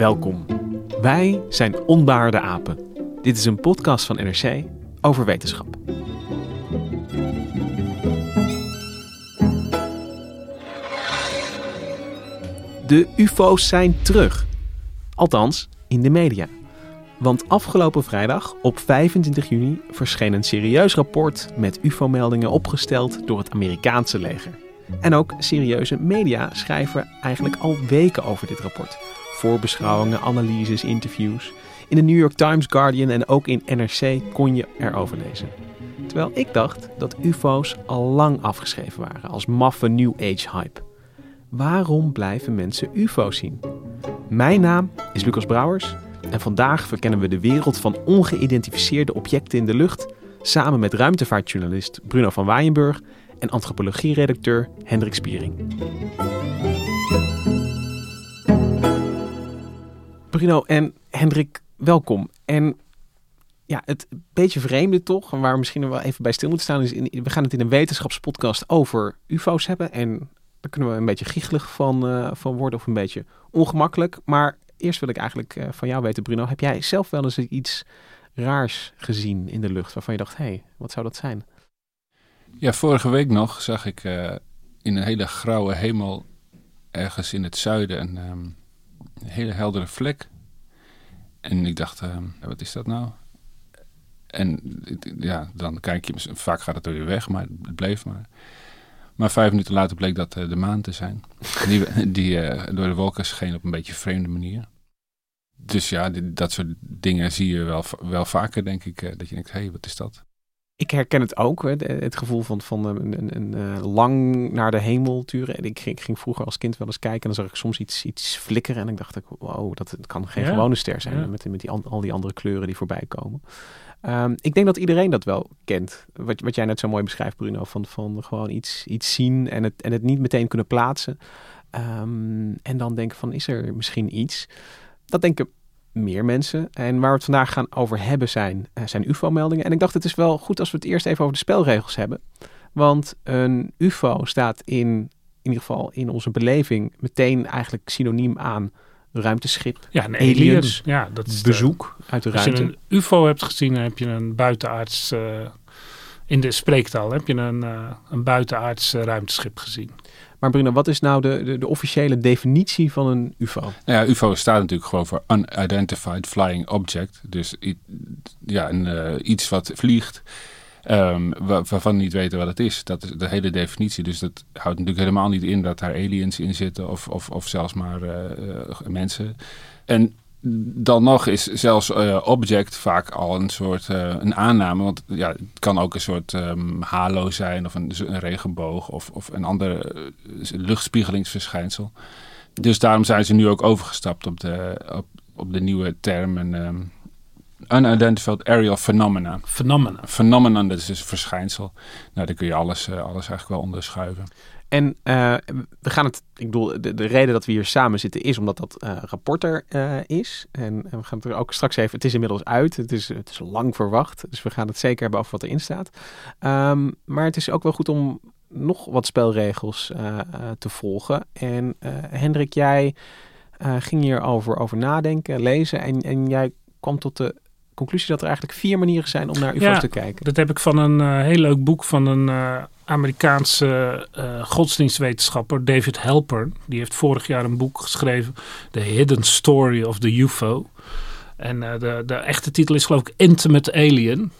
Welkom. Wij zijn Onbaarde Apen. Dit is een podcast van NRC over wetenschap. De UFO's zijn terug. Althans, in de media. Want afgelopen vrijdag, op 25 juni, verscheen een serieus rapport met UFO-meldingen opgesteld door het Amerikaanse leger. En ook serieuze media schrijven eigenlijk al weken over dit rapport. Voorbeschouwingen, analyses, interviews. In de New York Times, Guardian en ook in NRC kon je erover lezen. Terwijl ik dacht dat UFO's al lang afgeschreven waren als maffe New Age hype. Waarom blijven mensen UFO's zien? Mijn naam is Lucas Brouwers en vandaag verkennen we de wereld van ongeïdentificeerde objecten in de lucht samen met ruimtevaartjournalist Bruno van Waaienburg en antropologie-redacteur Hendrik Spiering. Bruno en Hendrik, welkom. En ja, het beetje vreemde toch, waar we misschien wel even bij stil moeten staan, is we gaan het in een wetenschapspodcast over UFO's hebben. En daar kunnen we een beetje giechelig van, uh, van worden of een beetje ongemakkelijk. Maar eerst wil ik eigenlijk uh, van jou weten, Bruno, heb jij zelf wel eens iets raars gezien in de lucht waarvan je dacht, hé, hey, wat zou dat zijn? Ja, vorige week nog zag ik uh, in een hele grauwe hemel ergens in het zuiden een, um, een hele heldere vlek. En ik dacht, uh, wat is dat nou? En ja, dan kijk je, vaak gaat het er weer weg, maar het bleef maar. Maar vijf minuten later bleek dat uh, de maan te zijn. Die, die uh, door de wolken scheen op een beetje vreemde manier. Dus ja, dit, dat soort dingen zie je wel, wel vaker, denk ik. Dat je denkt, hé, hey, wat is dat? Ik herken het ook, het, gevoel van, van een, een, een, lang naar de hemel turen. Ik ging, ik ging vroeger als kind wel eens kijken en dan zag ik soms iets, iets flikkeren. En ik dacht, wow, dat kan geen ja. gewone ster zijn. Ja. Met, met die, al die andere kleuren die voorbij komen. Um, ik denk dat iedereen dat wel kent. Wat, wat jij net zo mooi beschrijft, Bruno. Van, van gewoon iets, iets zien en het, en het niet meteen kunnen plaatsen. Um, en dan denken van, is er misschien iets? Dat denken meer mensen. En waar we het vandaag gaan over hebben zijn, uh, zijn UFO-meldingen. En ik dacht, het is wel goed als we het eerst even over de spelregels hebben. Want een UFO staat in, in ieder geval in onze beleving meteen eigenlijk synoniem aan ruimteschip. Ja, een alien. aliens. Ja, dat is bezoek de, uit de als ruimte. Als je een UFO hebt gezien, dan heb je een buitenaards. Uh, in de spreektaal heb je een, uh, een buitenaards ruimteschip gezien. Maar Bruno, wat is nou de, de, de, officiële definitie van een UFO? Nou ja, UFO staat natuurlijk gewoon voor Unidentified Flying Object. Dus ja, een, iets wat vliegt. Um, waarvan niet weten wat het is. Dat is de hele definitie. Dus dat houdt natuurlijk helemaal niet in dat daar aliens in zitten of, of, of zelfs maar uh, uh, mensen. En dan nog is zelfs uh, object vaak al een soort een aanname. Want ja, het kan ook een soort um, halo zijn of een, een regenboog of, of een ander luchtspiegelingsverschijnsel. Dus daarom zijn ze nu ook overgestapt op de, op, op de nieuwe termen. Um, Unidentified Aerial Phenomena. Phenomena. Phenomenon, dat is dus een verschijnsel. Nou, daar kun je alles, alles eigenlijk wel onderschuiven. En uh, we gaan het, ik bedoel, de, de, reden dat we hier samen zitten is omdat dat uh, rapport er is. En, we gaan het er ook straks even, het is inmiddels uit, het is, het is lang verwacht. Dus we gaan het zeker hebben over wat erin staat. Um, maar het is ook wel goed om nog wat spelregels te volgen. En Hendrik, jij ging hierover over nadenken, lezen en, en jij kwam tot de conclusie dat er eigenlijk vier manieren zijn om naar UFO's ja, te kijken. Dat heb ik van een uh, heel leuk boek van een uh, Amerikaanse uh, godsdienstwetenschapper, David Halpern. Die heeft vorig jaar een boek geschreven, The Hidden Story of the UFO. En de, de echte titel is geloof ik Intimate Alien.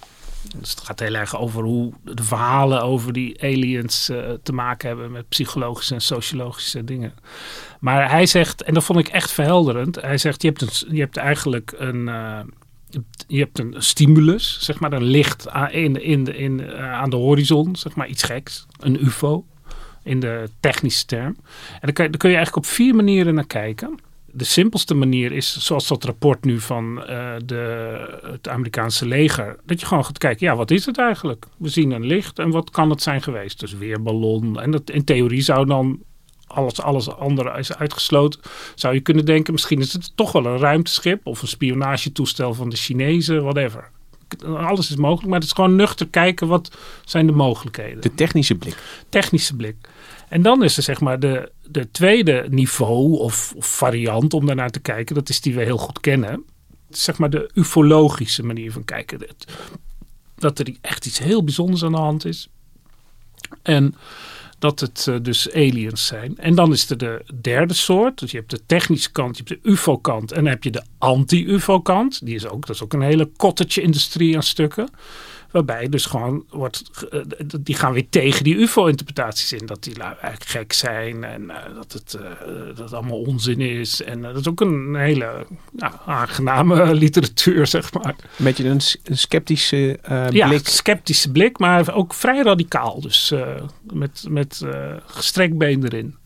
Dus het gaat heel erg over hoe de verhalen over die aliens te maken hebben met psychologische en sociologische dingen. Maar hij zegt, en dat vond ik echt verhelderend. Hij zegt, je hebt, een, je hebt eigenlijk een je hebt een stimulus, zeg maar, een licht in, in, in, aan de horizon, zeg maar, iets geks, een UFO in de technische term. En dan, kan, dan kun je eigenlijk op vier manieren naar kijken. De simpelste manier is, zoals dat rapport nu van uh, de, het Amerikaanse leger, dat je gewoon gaat kijken, ja, wat is het eigenlijk? We zien een licht en wat kan het zijn geweest? Dus weerballon. En dat, in theorie zou dan alles, alles andere is uitgesloten, zou je kunnen denken, misschien is het toch wel een ruimteschip of een spionagetoestel van de Chinezen, whatever. Alles is mogelijk, maar het is gewoon nuchter kijken wat zijn de mogelijkheden. De technische blik. Technische blik. En dan is er zeg maar de, de tweede niveau of, of variant om daarnaar te kijken, dat is die we heel goed kennen. Zeg maar de ufologische manier van kijken. Dat, dat er echt iets heel bijzonders aan de hand is. En dat het uh, dus aliens zijn. En dan is er de derde soort. Dus je hebt de technische kant, je hebt de UFO-kant en dan heb je de anti-UFO-kant. Die is ook, dat is ook een hele cottage-industrie aan stukken. Waarbij dus gewoon wordt, eh, die gaan weer tegen die UFO-interpretaties in. Dat die eigenlijk gek zijn en eh, dat, het, dat het allemaal onzin is. En dat is ook een hele aangename literatuur, zeg maar. Een beetje een, een sceptische blik. Ja, sceptische blik, maar ook vrij radicaal. Dus met, met gestrekt been erin.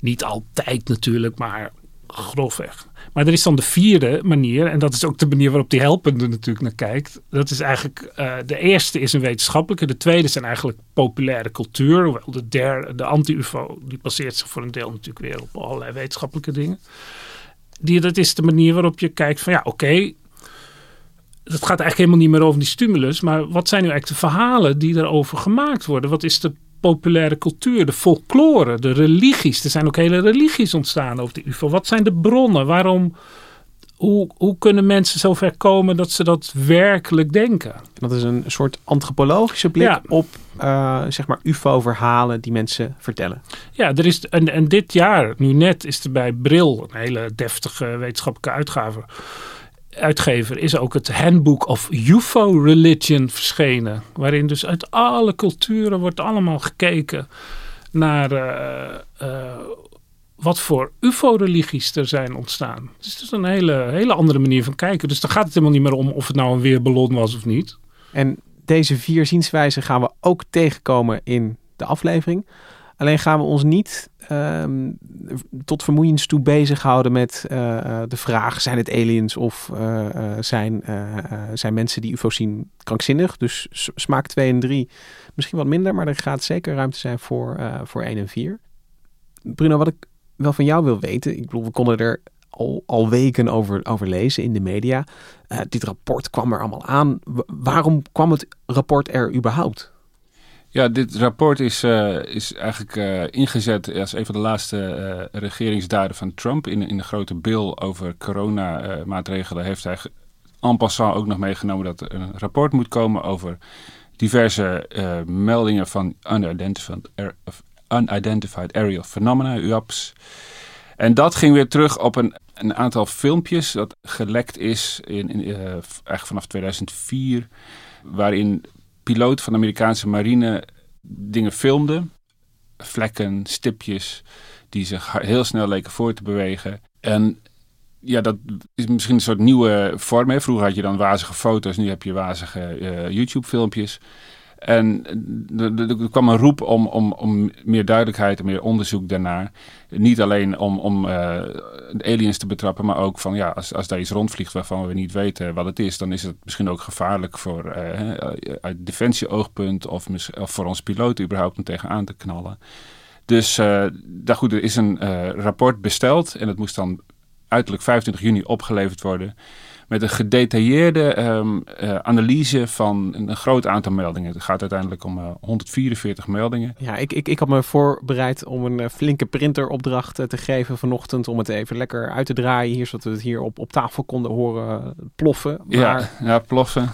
Niet altijd natuurlijk, maar grofweg. Maar er is dan de vierde manier, en dat is ook de manier waarop die helpende natuurlijk naar kijkt. Dat is eigenlijk, uh, de eerste is een wetenschappelijke, de tweede zijn eigenlijk populaire cultuur. Hoewel de derde, de anti-UFO, die baseert zich voor een deel natuurlijk weer op allerlei wetenschappelijke dingen. Die, dat is de manier waarop je kijkt van ja, oké, het gaat eigenlijk helemaal niet meer over die stimulus, maar wat zijn nu eigenlijk de verhalen die erover gemaakt worden? Wat is de populaire cultuur, de folklore, de religies. Er zijn ook hele religies ontstaan over de UFO. Wat zijn de bronnen? Waarom, hoe, hoe kunnen mensen zover komen dat ze dat werkelijk denken? Dat is een soort antropologische blik op uh, zeg maar UFO-verhalen die mensen vertellen. Ja, er is, en, en dit jaar, nu net, is er bij Bril, een hele deftige wetenschappelijke uitgave uitgever is ook het Handbook of UFO Religion verschenen. Waarin dus uit alle culturen wordt allemaal gekeken naar uh, uh, wat voor UFO-religies er zijn ontstaan. Dus het is een hele, hele andere manier van kijken. Dus dan gaat het helemaal niet meer om of het nou een weerballon was of niet. En deze vier zienswijzen gaan we ook tegenkomen in de aflevering. Alleen gaan we ons niet um, tot vermoeiens toe bezighouden met uh, de vraag: zijn het aliens of uh, zijn, zijn mensen die UFO's zien krankzinnig? Dus smaak 2 en 3 misschien wat minder, maar er gaat zeker ruimte zijn voor, voor 1 en 4. Bruno, wat ik wel van jou wil weten, ik bedoel, we konden er al, al weken over, over lezen in de media. dit rapport kwam er allemaal aan. waarom kwam het rapport er überhaupt? Ja, dit rapport is, uh, is eigenlijk uh, ingezet als een van de laatste uh, regeringsdaden van Trump. In, in de grote bill over coronamaatregelen heeft hij en passant ook nog meegenomen dat er een rapport moet komen over diverse meldingen van unidentified, unidentified aerial phenomena, UAPS. En dat ging weer terug op een, een aantal filmpjes dat gelekt is in, eigenlijk vanaf 2004, waarin piloot van de Amerikaanse marine dingen filmde. Vlekken, stipjes die zich heel snel leken voor te bewegen. En ja, dat is misschien een soort nieuwe vorm. Hè? Vroeger had je dan wazige foto's, nu heb je wazige uh, YouTube-filmpjes. En er kwam een roep om, om, om meer duidelijkheid en meer onderzoek daarnaar. Niet alleen om, om uh, aliens te betrappen, maar ook van ja, als, als daar iets rondvliegt waarvan we niet weten wat het is, dan is het misschien ook gevaarlijk voor uh, uit defensieoogpunt of, of voor ons piloot überhaupt om tegenaan te knallen. Dus daar goed, er is een rapport besteld en het moest dan uiterlijk 25 juni opgeleverd worden met een gedetailleerde um, uh, analyse van een, groot aantal meldingen. Het gaat uiteindelijk om uh, eh, 144 meldingen. Ja, ik, ik, ik had me voorbereid om een uh, flinke printeropdracht te geven vanochtend. Om het even lekker uit te draaien hier, zodat we het hier op, op tafel konden horen ploffen. Maar... Ja, ja, ploffen.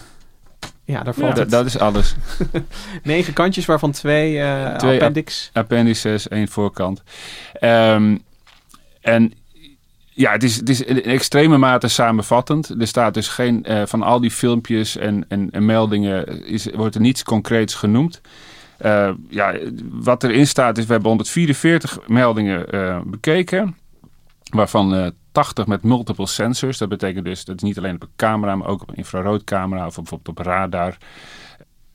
Ja, daar valt het. Dat is alles. Negen kantjes, waarvan twee, twee appendix. appendices, één voorkant. Um, en ja, het is, het is in extreme mate samenvattend. Er staat dus geen, uh, van al die filmpjes en, en, en, meldingen, is, wordt er niets concreets genoemd. Uh, ja, wat erin staat is, we hebben 144 meldingen uh, bekeken. Waarvan 80 met multiple sensors. Dat betekent dus dat is niet alleen op een camera, maar ook op een infraroodcamera of bijvoorbeeld op radar.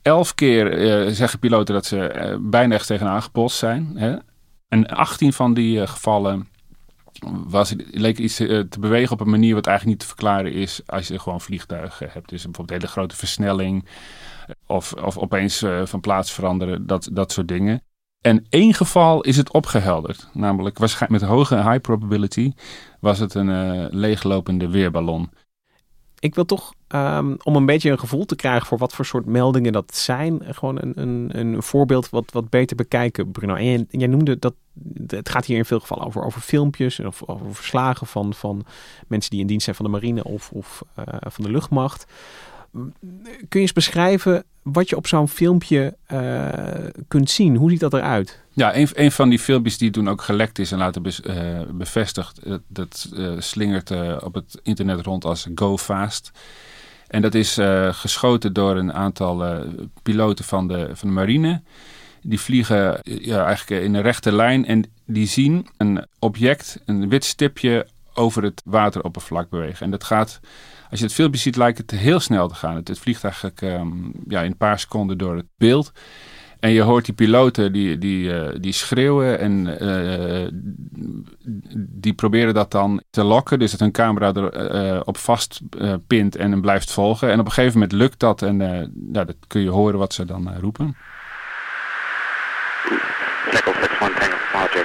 Elf keer zeggen piloten dat ze bijna echt tegenaan gebost zijn. Hè? En 18 van die gevallen was, leek iets te, bewegen op een manier wat eigenlijk niet te verklaren is als je gewoon vliegtuigen hebt. Dus bijvoorbeeld hele grote versnelling of, of opeens van plaats veranderen, dat, dat soort dingen. En één geval is het opgehelderd. Namelijk waarschijnlijk met hoge high probability was het een leeglopende weerballon. Ik wil toch, um, om een beetje een gevoel te krijgen voor wat voor soort meldingen dat zijn, gewoon een, een, een voorbeeld wat, wat beter bekijken, Bruno. Jij, noemde dat, het gaat hier in veel gevallen over, over filmpjes of over verslagen van, van mensen die in dienst zijn van de marine of, of uh, van de luchtmacht. Kun je eens beschrijven wat je op zo'n filmpje uh, kunt zien? Hoe ziet dat eruit? Ja, een, van die filmpjes die toen ook gelekt is en later be, uh, bevestigd, dat, dat uh, slingert op het internet rond als Go Fast. En dat is geschoten door een aantal piloten van de, van de marine. Die vliegen ja, eigenlijk in een rechte lijn en die zien een object, een wit stipje over het wateroppervlak bewegen. En dat gaat als je het filmpje ziet, lijkt het heel snel te gaan. Het, vliegt eigenlijk ja, in een paar seconden door het beeld. En je hoort die piloten die, die, uh, die schreeuwen en uh, die proberen dat dan te lokken. Dus dat hun camera erop uh, op vast pint en hem blijft volgen. En op een gegeven moment lukt dat en nou, dat kun je horen wat ze dan roepen. Tackle 6-1 Tango, Apology,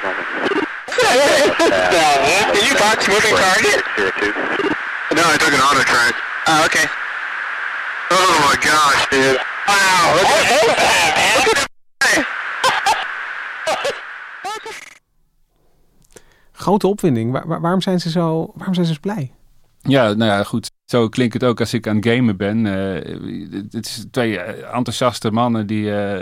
Can you box moving target? No, I took an auto track. Oh, okay. Oh my gosh, dude. Wow, look at that, man. Grote opwinding. Waar, waarom, zijn ze zo, waarom zijn ze zo blij? Ja, nou ja, goed. Zo klinkt het ook als ik aan het gamen ben. Uh, het is twee enthousiaste mannen die, uh,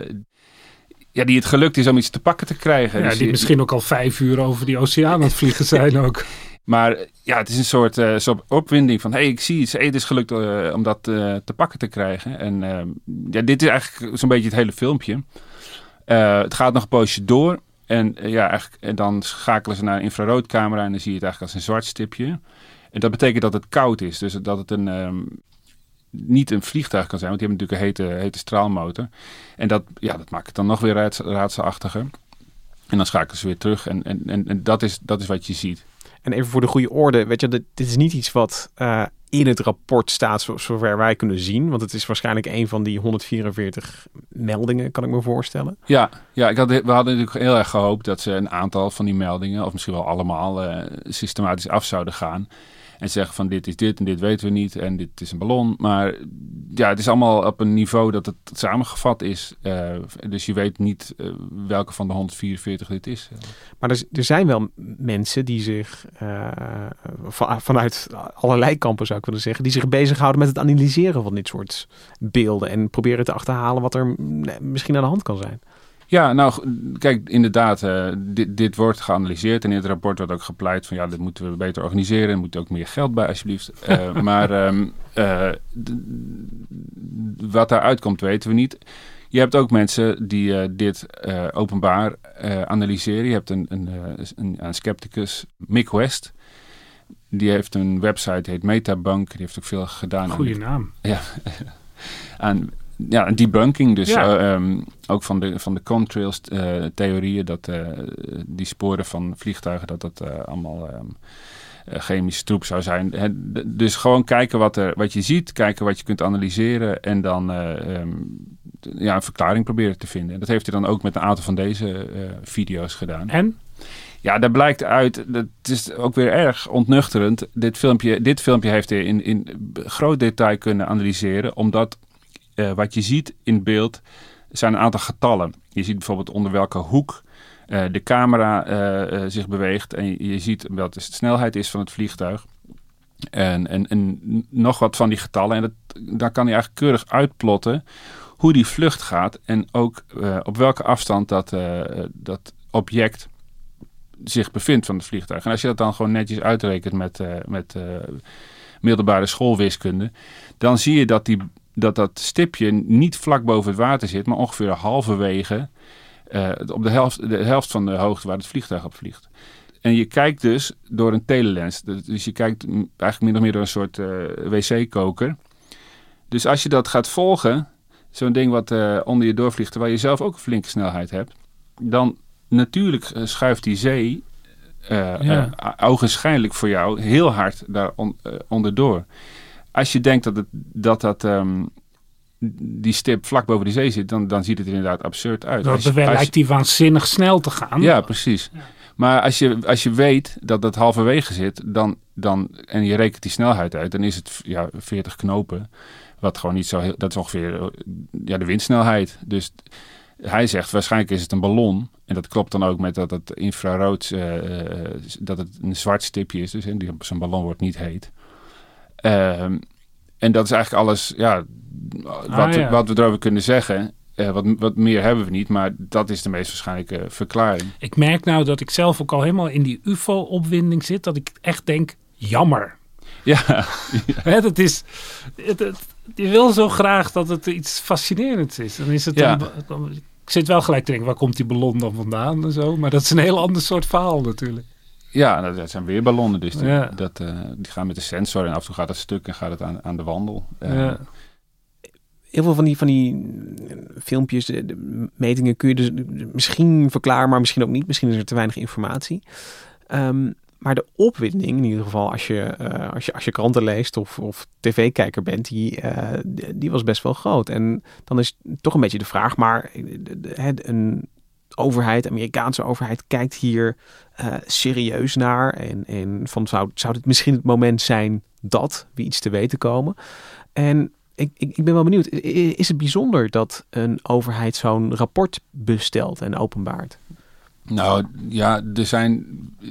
ja, die het gelukt is om iets te pakken te krijgen. Ja, dus die misschien ook al vijf uur over die oceaan aan het vliegen zijn ook. Maar ja, het is een soort, uh, soort opwinding van... hé, hey, ik zie iets, het is gelukt uh, om dat uh, te pakken te krijgen. En ja, dit is eigenlijk zo'n beetje het hele filmpje. het gaat nog een poosje door. En ja, eigenlijk, en dan schakelen ze naar een infraroodcamera... en dan zie je het eigenlijk als een zwart stipje. En dat betekent dat het koud is. Dus dat het een, um, niet een vliegtuig kan zijn... want die hebben natuurlijk een hete, hete straalmotor. En dat, ja, dat maakt het dan nog weer raadselachtiger. En dan schakelen ze weer terug. En, en, en, dat, is, dat is wat je ziet. En even voor de goede orde, weet je, dit, is niet iets wat uh, in het rapport staat, zover wij kunnen zien. Want het is waarschijnlijk een van die 144 meldingen, kan ik me voorstellen. Ja, ja ik had, we hadden natuurlijk heel erg gehoopt dat ze een aantal van die meldingen, of misschien wel allemaal, uh, systematisch af zouden gaan. En zeggen van dit is dit en dit weten we niet en dit is een ballon. Maar ja, het is allemaal op een niveau dat het samengevat is. Uh, dus je weet niet uh, welke van de 144 dit is. Maar er, er zijn wel mensen die zich van, vanuit allerlei kampen zou ik willen zeggen, die zich bezighouden met het analyseren van dit soort beelden en proberen te achterhalen wat er misschien aan de hand kan zijn. Ja, nou, kijk, inderdaad, uh, dit, dit wordt geanalyseerd. En in het rapport wordt ook gepleit van, ja, dit moeten we beter organiseren. Er moet ook meer geld bij, alsjeblieft. Uh, maar um, uh, wat daaruit komt, weten we niet. Je hebt ook mensen die dit openbaar analyseren. Je hebt een, een, een, een scepticus, Mick West. Die heeft een website, heet Metabunk. Die heeft ook veel gedaan. Goeie naam. Ja, aan ja, debunking dus. Uh, um, ook van de, van de contrails uh, theorieën dat uh, die sporen van vliegtuigen dat dat allemaal um, chemische troep zou zijn. He, dus gewoon kijken wat, er, wat je ziet, kijken wat je kunt analyseren en dan um, ja, een verklaring proberen te vinden. En dat heeft hij dan ook met een aantal van deze video's gedaan. En? Ja, daar blijkt uit, dat is ook weer erg ontnuchterend. Dit filmpje, dit filmpje heeft hij in, in groot detail kunnen analyseren, omdat uh, wat je ziet in beeld zijn een aantal getallen. Je ziet bijvoorbeeld onder welke hoek uh, de camera uh, zich beweegt. En je, ziet wat de snelheid is van het vliegtuig. En, en, en nog wat van die getallen. En dat, kan hij eigenlijk keurig uitplotten hoe die vlucht gaat. En ook op welke afstand dat, dat object zich bevindt van het vliegtuig. En als je dat dan gewoon netjes uitrekent met, met middelbare schoolwiskunde, dan zie je dat die dat dat stipje niet vlak boven het water zit, maar ongeveer halverwege uh, op de helft, de helft van de hoogte waar het vliegtuig op vliegt. En je kijkt dus door een telelens. Dus je kijkt eigenlijk min of meer door een soort uh, wc-koker. Dus als je dat gaat volgen, zo'n ding wat uh, onder je doorvliegt, terwijl je zelf ook een flinke snelheid hebt, dan natuurlijk schuift die zee ja. ogenschijnlijk voor jou heel hard daar on, onderdoor. Als je denkt dat het, dat, dat um, die stip vlak boven de zee zit, dan, dan ziet het er inderdaad absurd uit. Dat lijkt die waanzinnig snel te gaan. Ja, precies. Ja. Maar als je, als je weet dat dat halverwege zit dan, dan, en je rekent die snelheid uit, dan is het ja, 40 knopen. Wat gewoon niet zo heel. Dat is ongeveer ja, de windsnelheid. Dus hij zegt waarschijnlijk is het een ballon. En dat klopt dan ook met dat het infrarood. Uh, dat het een zwart stipje is. Dus zo'n ballon wordt niet heet. Uh, en dat is eigenlijk alles. Ja, wat, ah, ja. wat we erover kunnen zeggen. Uh, wat, wat meer hebben we niet, maar dat is de meest waarschijnlijke verklaring. Ik merk nou dat ik zelf ook al helemaal in die UFO-opwinding zit. Dat ik echt denk, jammer. Ja. is, het, het, je wil zo graag dat het iets fascinerends is. Dan is het ja. dan, ik zit wel gelijk te denken, waar komt die ballon dan vandaan en zo. Maar dat is een heel ander soort verhaal natuurlijk. Ja, nou, dat zijn weer ballonnen. Dus die, ja. dat, uh, die gaan met de sensor en af en toe gaat het stuk en gaat het aan, aan de wandel. Uh, ja heel veel van die, van die filmpjes, de, de, metingen kun je dus misschien verklaren, maar misschien ook niet. Misschien is er te weinig informatie. Um, maar de opwinding, in ieder geval als je, uh, als je, als je kranten leest of, of tv-kijker bent, die, uh, die was best wel groot. En dan is toch een beetje de vraag, maar een overheid, Amerikaanse overheid, kijkt hier uh, serieus naar. En, en van zou, zou dit misschien het moment zijn dat we iets te weten komen? En ik, ik, ik ben wel benieuwd, is het bijzonder dat een overheid zo'n rapport bestelt en openbaart? Nou ja, er zijn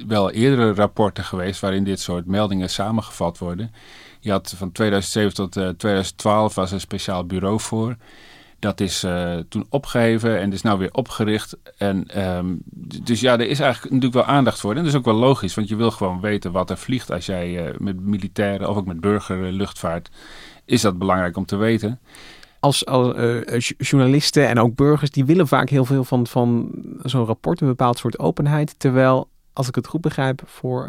wel eerdere rapporten geweest waarin dit soort meldingen samengevat worden. Je had van 2007 tot uh, 2012 was een speciaal bureau voor. Dat is uh, toen opgeheven en is nou weer opgericht. En, um, dus ja, er is eigenlijk natuurlijk wel aandacht voor. En dat is ook wel logisch, want je wil gewoon weten wat er vliegt als jij uh, met militaire of ook met burgerluchtvaart is dat belangrijk om te weten. Als, als journalisten en ook burgers, die willen vaak heel veel van, van zo'n rapport, een bepaald soort openheid. Terwijl, als ik het goed begrijp, voor,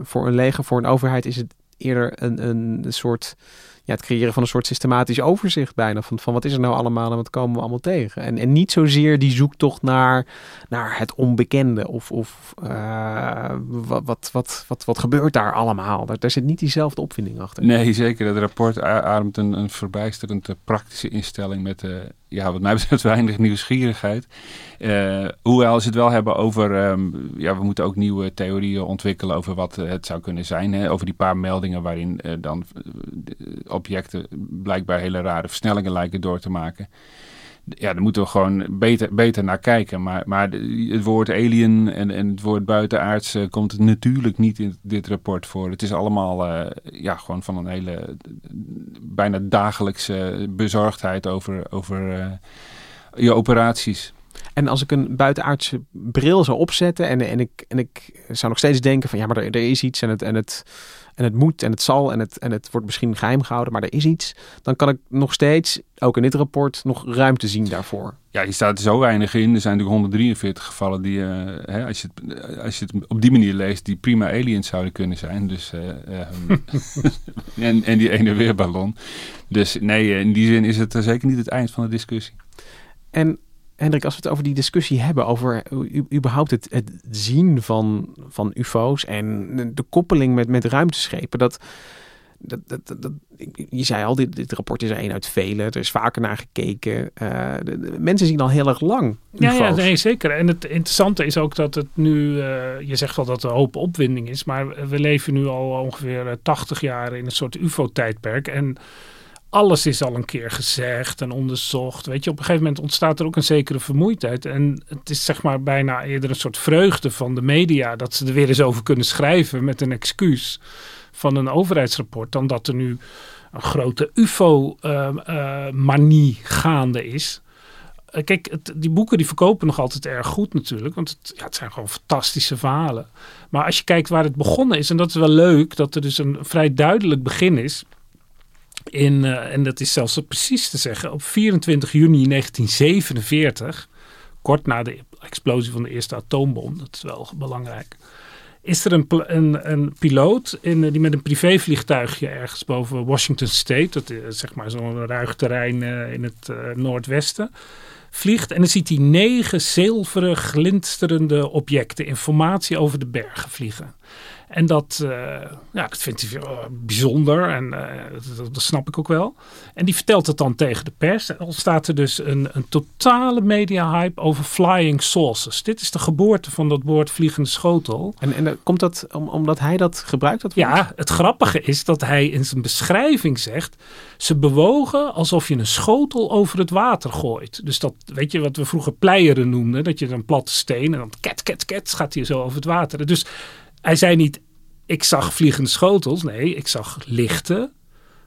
voor een leger, voor een overheid is het eerder een, een soort ja, het creëren van een soort systematisch overzicht bijna. Van, van wat is er nou allemaal en wat komen we allemaal tegen. En, en niet zozeer die zoektocht naar, naar het onbekende. Of, of uh, wat, wat, wat, wat, wat gebeurt daar allemaal. Daar, zit niet diezelfde opvinding achter. Nee, zeker. Het rapport ademt een, een verbijsterend eh, praktische instelling met... Uh, ja, wat mij betreft weinig nieuwsgierigheid. Uh, hoewel ze het wel hebben over, um, ja, we moeten ook nieuwe theorieën ontwikkelen over wat het zou kunnen zijn. Hè? Over die paar meldingen waarin uh, dan objecten blijkbaar hele rare versnellingen lijken door te maken. Ja, daar moeten we gewoon beter, beter naar kijken. Maar, maar het woord alien en, en het woord buitenaards komt natuurlijk niet in dit rapport voor. Het is allemaal uh, ja, gewoon van een hele bijna dagelijkse bezorgdheid over, over uh, je operaties. En als ik een buitenaardse bril zou opzetten en, en, ik, en ik zou nog steeds denken van ja, maar er, er is iets en het, en het en het moet en het zal en het, en het wordt misschien geheim gehouden, maar er is iets, dan kan ik nog steeds, ook in dit rapport, nog ruimte zien daarvoor. Ja, hier staat er zo weinig in. Er zijn natuurlijk 143 gevallen die, uh, hè, als, je het, als je het op die manier leest, die prima aliens zouden kunnen zijn. Dus, uh, um, en, en die ene weerballon. Dus nee, in die zin is het zeker niet het eind van de discussie. En Hendrik, als we het over die discussie hebben, over überhaupt het, het zien van, van UFO's en de koppeling met, met ruimteschepen, dat, dat, dat, dat, je zei al, dit, dit rapport is er een uit vele. Er is vaker naar gekeken. Uh, de, mensen zien al heel erg lang. UFO's. Ja, ja, nee, zeker. En het interessante is ook dat het nu, uh, je zegt wel dat er een hoop opwinding is, maar we leven nu al ongeveer 80 jaar in een soort UFO-tijdperk. En alles is al een keer gezegd en onderzocht. Weet je, op een gegeven moment ontstaat er ook een zekere vermoeidheid. En het is zeg maar bijna eerder een soort vreugde van de media dat ze er weer eens over kunnen schrijven met een excuus van een overheidsrapport, dan dat er nu een grote UFO-manie ehm, uh, gaande is. Uh, kijk, het, die boeken die verkopen nog altijd erg goed natuurlijk, want het, ja, het zijn gewoon fantastische verhalen. Maar als je kijkt waar het begonnen is, en dat is wel leuk, dat er dus een vrij duidelijk begin is in, uh, en dat is zelfs precies te zeggen, op 24 juni 1947 kort na de explosie van de eerste atoombom, dat is wel belangrijk, is er een, een, piloot in, die met een privévliegtuigje ergens boven Washington State, dat is zeg maar zo'n ruig terrein in het noordwesten, vliegt en dan ziet hij negen zilveren glinsterende objecten, informatie over de bergen vliegen. En dat, uh, ja, dat vindt hij bijzonder en uh, dat, dat, snap ik ook wel. En die vertelt het dan tegen de pers. En dan staat er dus een, een totale media-hype over flying saucers. Dit is de geboorte van dat woord vliegende schotel. En, en komt dat om, omdat hij dat gebruikt? Dat ja, het grappige is dat hij in zijn beschrijving zegt... ze bewogen alsof je een schotel over het water gooit. Dus dat, weet je, wat we vroeger pleieren noemden. Dat je een platte steen en dan ket, ket, ket gaat hij zo over het water. Dus hij zei niet, ik zag vliegende schotels. Nee, ik zag lichte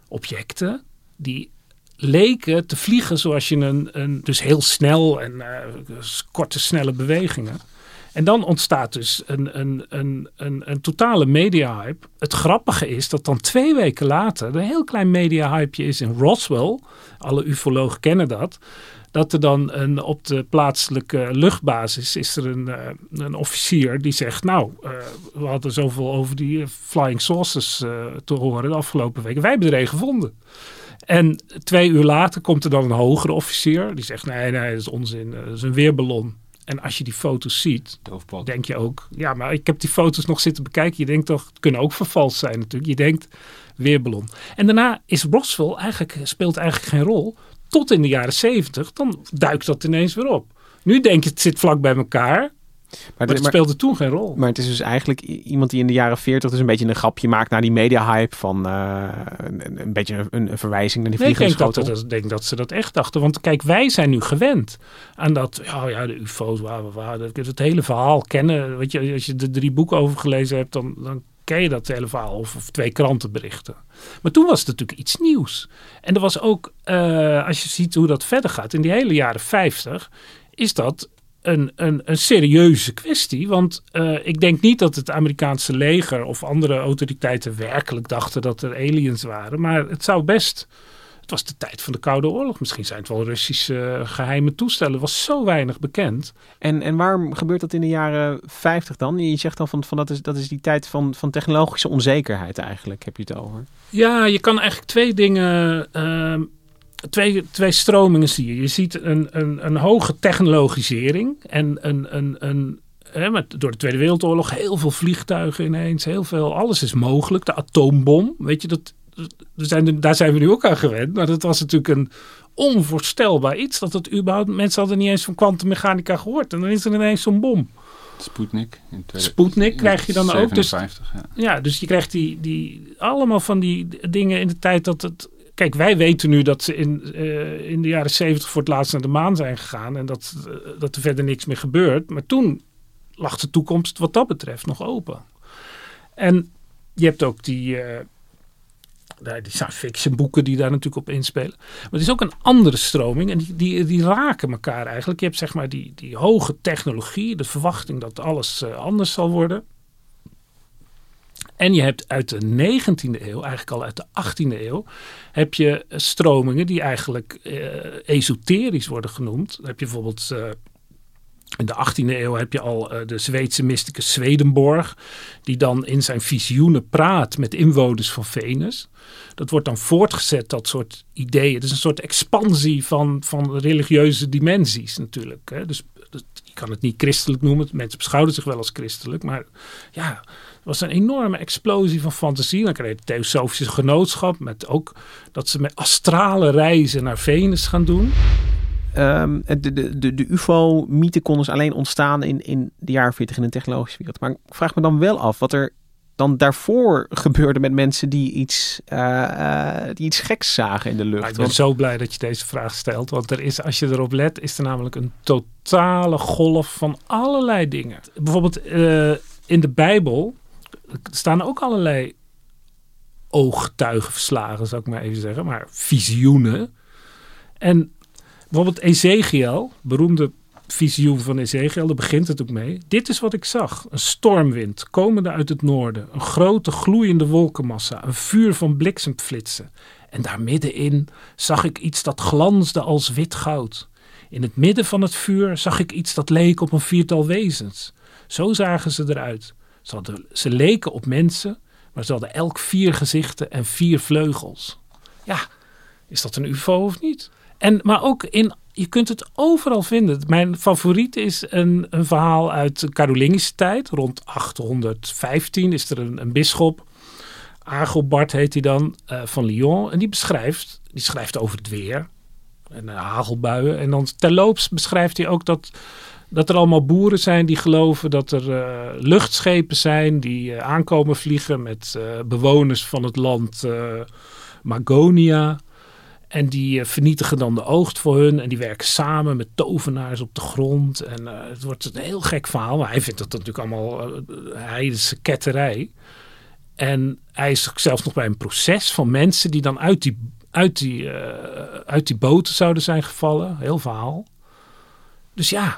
objecten die leken te vliegen zoals je een, een dus heel snel en uh, korte snelle bewegingen. En dan ontstaat dus een, een, een, een, een totale media-hype. Het grappige is dat dan twee weken later een heel klein media-hypeje is in Roswell. Alle ufologen kennen dat dat er dan een, op de plaatselijke luchtbasis is er een, eh, een officier die zegt, nou, uh, we hadden zoveel over die eh, flying saucers te horen de afgelopen weken. Wij hebben er een gevonden. En twee uur later komt er dan een hogere officier die zegt, nee, nee, dat is onzin, dat is een weerballon. En als je die foto's ziet, denk je ook, ja, maar ik heb die foto's nog zitten bekijken. Je denkt toch, het kunnen ook vervalst zijn natuurlijk. Je denkt, weerballon. En daarna is Roswell eigenlijk, speelt eigenlijk geen rol tot in de jaren zeventig, dan duikt dat ineens weer op. Nu denk je, het zit vlak bij elkaar. Maar, het speelde toen geen rol. Maar het is dus eigenlijk iemand die in de jaren 40 dus een beetje een grapje maakt naar die media-hype van uh, een, een, beetje een, een, verwijzing naar die nee, ik denk dat, dat, denk dat ze dat echt dachten. Want kijk, wij zijn nu gewend aan dat, ja, ja de ufo's, waar, waar, het hele verhaal kennen. Weet je, als je de drie boeken over gelezen hebt, dan, dan ken je dat hele verhaal of, of, twee krantenberichten. Maar toen was het natuurlijk iets nieuws. En er was ook, uh, als je ziet hoe dat verder gaat, in die hele jaren 50 is dat een, een, een serieuze kwestie. Want uh, ik denk niet dat het Amerikaanse leger of andere autoriteiten werkelijk dachten dat er aliens waren. Maar het zou best het was de tijd van de Koude Oorlog. Misschien zijn het wel Russische eh, geheime toestellen. Het was zo weinig bekend. En, en waarom gebeurt dat in de jaren 50 dan? Je zegt dan van, van dat, is, dat is die tijd van, van technologische onzekerheid eigenlijk. Heb je het over? Ja, je kan eigenlijk twee dingen... Uh, twee, twee stromingen zie je. Je ziet een, een, een hoge technologisering en een, een, een, met, door de Tweede Wereldoorlog heel veel vliegtuigen ineens, heel veel, alles is mogelijk. De atoombom, weet je, dat zijn, daar zijn we nu ook aan gewend. Maar dat was natuurlijk een onvoorstelbaar iets. Dat het überhaupt, mensen hadden niet eens van kwantummechanica gehoord. En dan is er ineens zo'n bom. Sputnik. In Sputnik krijg je dan ook. Dus, ja. ja, dus je krijgt die, die, allemaal van die dingen in de tijd dat het... Kijk, wij weten nu dat ze in, uh, in de jaren zeventig voor het laatst naar de maan zijn gegaan. En dat, uh, dat er verder niks meer gebeurt. Maar toen lag de toekomst wat dat betreft nog open. En je hebt ook die... Uh, die science fiction boeken die daar natuurlijk op inspelen. Maar het is ook een andere stroming en die, die, raken elkaar eigenlijk. Je hebt zeg maar die, die hoge technologie, de verwachting dat alles uh, anders zal worden. En je hebt uit de 19e eeuw, eigenlijk al uit de 18e eeuw, heb je stromingen die eigenlijk uh, esoterisch worden genoemd. Dan heb je bijvoorbeeld in de 18e eeuw heb je al uh, de Zweedse mysticus Swedenborg, die dan in zijn visioenen praat met inwoners van Venus. Dat wordt dan voortgezet, dat soort ideeën. Het is een soort expansie van, van religieuze dimensies natuurlijk. Hè. Dus je kan het niet christelijk noemen. Mensen beschouwen zich wel als christelijk. Maar ja, was een enorme explosie van fantasie. Dan krijg je het Theosofische Genootschap. Met ook dat ze met astrale reizen naar Venus gaan doen. Um, de, de, de, de UFO-mythe kon dus alleen ontstaan in, in de jaren 40 in de technologische wereld. Maar ik vraag me dan wel af wat er dan daarvoor gebeurde met mensen die iets, uh, die iets geks zagen in de lucht. ik ben zo blij dat je deze vraag stelt. Want er is, als je erop let, is er namelijk een totale golf van allerlei dingen. Bijvoorbeeld uh, in de Bijbel staan ook allerlei ooggetuigenverslagen, zou ik maar even zeggen. Maar visioenen. En bijvoorbeeld Ezekiel, beroemde visioen van Ezekiel, daar begint het ook mee. Dit is wat ik zag. Een stormwind komende uit het noorden. Een grote gloeiende wolkenmassa. Een vuur van bliksemflitsen. En daar middenin zag ik iets dat glansde als wit goud. In het midden van het vuur zag ik iets dat leek op een viertal wezens. Zo zagen ze eruit. Ze, ze leken op mensen, maar ze hadden elk vier gezichten en vier vleugels. Ja, is dat een UFO of niet? En, maar ook in, je kunt het overal vinden. Mijn favoriet is een, een verhaal uit de Carolingische tijd. Rond 815 is er een, een bisschop. Agobart heet hij dan, uh, van Lyon. En die beschrijft, die schrijft over het weer. En uh, hagelbuien. En dan terloops beschrijft hij ook dat, dat er allemaal boeren zijn die geloven dat er uh, luchtschepen zijn die aankomen vliegen met bewoners van het land Magonia. En die uh, vernietigen dan de oogst voor hun. En die werken samen met tovenaars op de grond. En uh, het wordt een heel gek verhaal. Maar hij vindt dat natuurlijk allemaal heidense ketterij. En hij is zelfs nog bij een proces van mensen die dan uit die, uit die, uit die boten zouden zijn gevallen. Heel verhaal. Dus ja,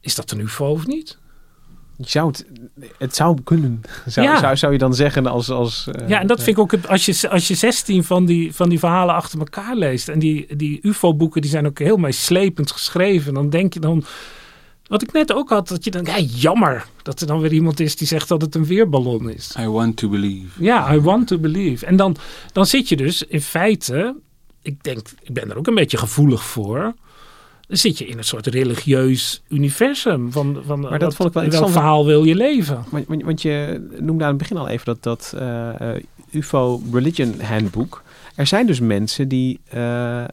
is dat een ufo of niet? Je zou het, het zou kunnen, zou, Ja. zou, zou je dan zeggen als... als eh, Ja, en dat vind ik ook, het- als je, als je 16 van die, van die verhalen achter elkaar leest. En die, die UFO-boeken die zijn ook heel meeslepend geschreven. Dan denk je dan, wat ik net ook had, dat je dan, ja, jammer dat er dan weer iemand is die zegt dat het een weerballon is. I want to believe. Ja, I want to believe. En dan, dan zit je dus in feite, ik denk, ik ben er ook een beetje gevoelig voor. Dan zit je in een soort religieus universum. Van, van dat wat- vond ik wel in welk verhaal wil je leven? Want, want, je noemde aan het begin al even dat, dat eh, eh, UFO Religion Handbook. Er zijn dus mensen die eh,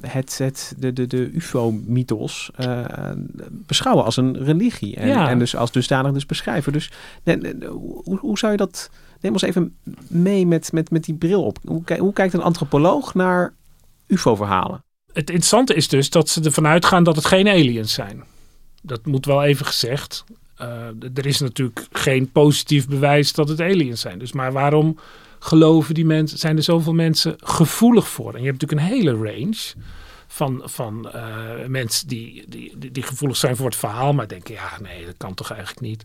het, het, de, de, de UFO-mythos beschouwen als een religie. En, Ja. en dus als dusdanig dus beschrijven. Dus hoe, hoe zou je dat... Neem ons even mee met, met, met die bril op. Hoe, hoe kijkt een antropoloog naar UFO-verhalen? Het interessante is dus dat ze ervan uitgaan dat het geen aliens zijn. Dat moet wel even gezegd. D- er is natuurlijk geen positief bewijs dat het aliens zijn. Dus maar waarom geloven die mensen, zijn er zoveel mensen gevoelig voor? En je hebt natuurlijk een hele range van, van eh, mensen die, die, die gevoelig zijn voor het verhaal, maar denken, ja, nee, dat kan toch eigenlijk niet.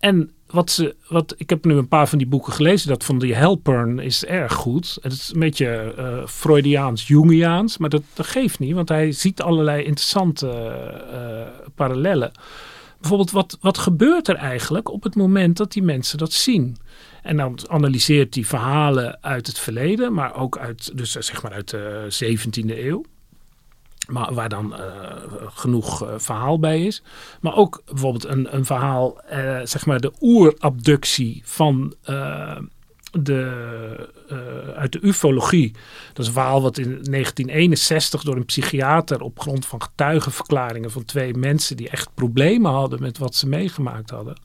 En wat ze, wat, ik heb nu een paar van die boeken gelezen. Dat van die Helpern is erg goed. Het is een beetje eh, Freudiaans, Jungiaans. Maar dat, geeft niet, want hij ziet allerlei interessante eh, parallellen. Bijvoorbeeld, wat, wat gebeurt er eigenlijk op het moment dat die mensen dat zien? En dan analyseert hij verhalen uit het verleden, maar ook uit, dus eh, zeg maar uit de 17e eeuw. Maar waar dan eh, genoeg eh, verhaal bij is. Maar ook bijvoorbeeld een, een verhaal, eh, zeg maar de oerabductie van de, uit de ufologie. Dat is een verhaal wat in 1961 door een psychiater op grond van getuigenverklaringen van twee mensen die echt problemen hadden met wat ze meegemaakt hadden.